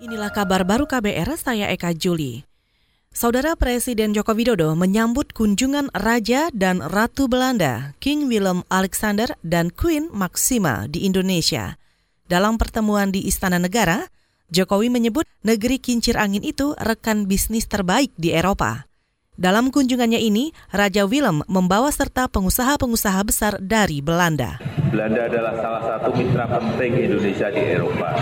Inilah kabar baru KBR, saya Eka Juli. Saudara Presiden Joko Widodo menyambut kunjungan Raja dan Ratu Belanda, King Willem Alexander dan Queen Maxima di Indonesia. Dalam pertemuan di Istana Negara, Jokowi menyebut negeri kincir angin itu rekan bisnis terbaik di Eropa. Dalam kunjungannya ini, Raja Willem membawa serta pengusaha-pengusaha besar dari Belanda. Belanda adalah salah satu mitra penting Indonesia di Eropa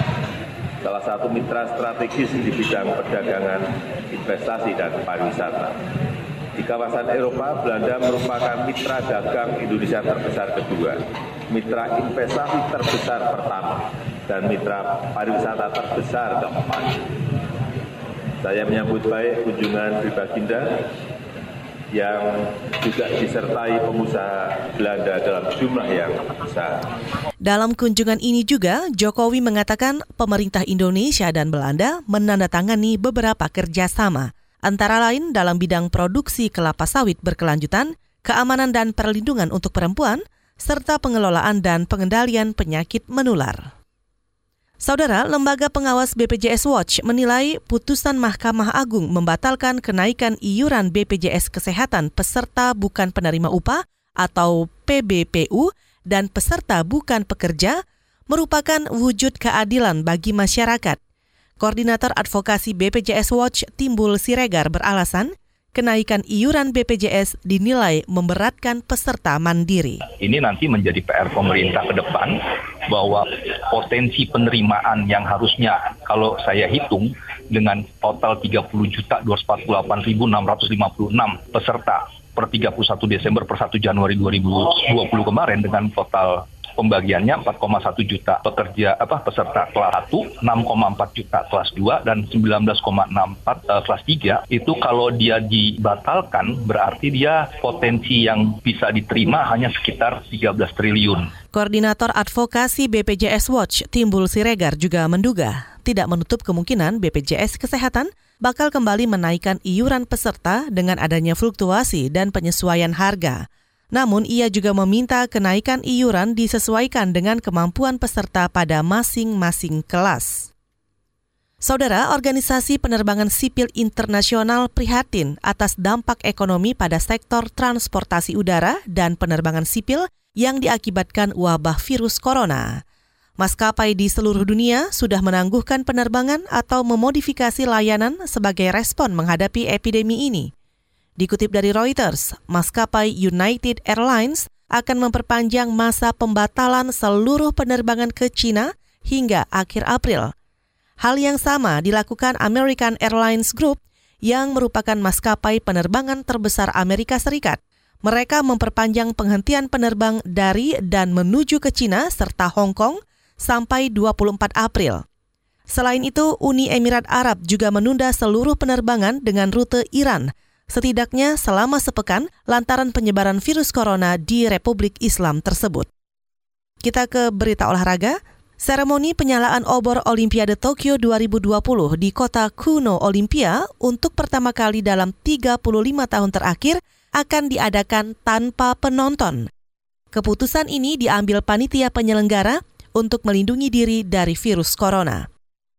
salah satu mitra strategis di bidang perdagangan, investasi, dan pariwisata. Di kawasan Eropa, Belanda merupakan mitra dagang Indonesia terbesar kedua, mitra investasi terbesar pertama, dan mitra pariwisata terbesar keempat. Saya menyambut baik kunjungan Baginda yang juga disertai pengusaha Belanda dalam jumlah yang besar. Dalam kunjungan ini juga, Jokowi mengatakan pemerintah Indonesia dan Belanda menandatangani beberapa kerjasama, antara lain dalam bidang produksi kelapa sawit berkelanjutan, keamanan dan perlindungan untuk perempuan, serta pengelolaan dan pengendalian penyakit menular. Saudara, Lembaga Pengawas BPJS Watch menilai putusan Mahkamah Agung membatalkan kenaikan iuran BPJS Kesehatan peserta bukan penerima upah atau PBPU dan peserta bukan pekerja merupakan wujud keadilan bagi masyarakat. Koordinator Advokasi BPJS Watch Timbul Siregar beralasan, kenaikan iuran BPJS dinilai memberatkan peserta mandiri. Ini nanti menjadi PR pemerintah ke depan bahwa potensi penerimaan yang harusnya kalau saya hitung dengan total 30 juta 248.656 peserta per 31 Desember per 1 Januari 2020 kemarin dengan total pembagiannya 4,1 juta pekerja apa peserta kelas 1, 6,4 juta kelas 2 dan 19,64 uh, kelas 3 itu kalau dia dibatalkan berarti dia potensi yang bisa diterima hanya sekitar 13 triliun. Koordinator Advokasi BPJS Watch Timbul Siregar juga menduga tidak menutup kemungkinan BPJS Kesehatan bakal kembali menaikkan iuran peserta dengan adanya fluktuasi dan penyesuaian harga. Namun ia juga meminta kenaikan iuran disesuaikan dengan kemampuan peserta pada masing-masing kelas. Saudara, Organisasi Penerbangan Sipil Internasional prihatin atas dampak ekonomi pada sektor transportasi udara dan penerbangan sipil yang diakibatkan wabah virus corona. Maskapai di seluruh dunia sudah menangguhkan penerbangan atau memodifikasi layanan sebagai respon menghadapi epidemi ini. Dikutip dari Reuters, maskapai United Airlines akan memperpanjang masa pembatalan seluruh penerbangan ke China hingga akhir April. Hal yang sama dilakukan American Airlines Group yang merupakan maskapai penerbangan terbesar Amerika Serikat. Mereka memperpanjang penghentian penerbang dari dan menuju ke China serta Hong Kong sampai 24 April. Selain itu, Uni Emirat Arab juga menunda seluruh penerbangan dengan rute Iran setidaknya selama sepekan lantaran penyebaran virus corona di Republik Islam tersebut. Kita ke berita olahraga. Seremoni penyalaan obor Olimpiade Tokyo 2020 di kota kuno Olimpia untuk pertama kali dalam 35 tahun terakhir akan diadakan tanpa penonton. Keputusan ini diambil panitia penyelenggara untuk melindungi diri dari virus corona.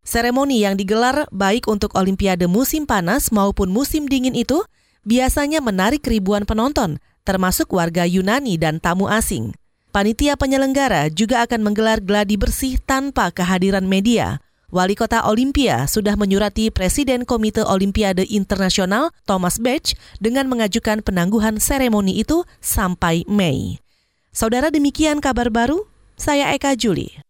Seremoni yang digelar baik untuk Olimpiade musim panas maupun musim dingin itu biasanya menarik ribuan penonton, termasuk warga Yunani dan tamu asing. Panitia penyelenggara juga akan menggelar gladi bersih tanpa kehadiran media. Wali Kota Olimpia sudah menyurati Presiden Komite Olimpiade Internasional Thomas Bach dengan mengajukan penangguhan seremoni itu sampai Mei. Saudara demikian kabar baru, saya Eka Juli.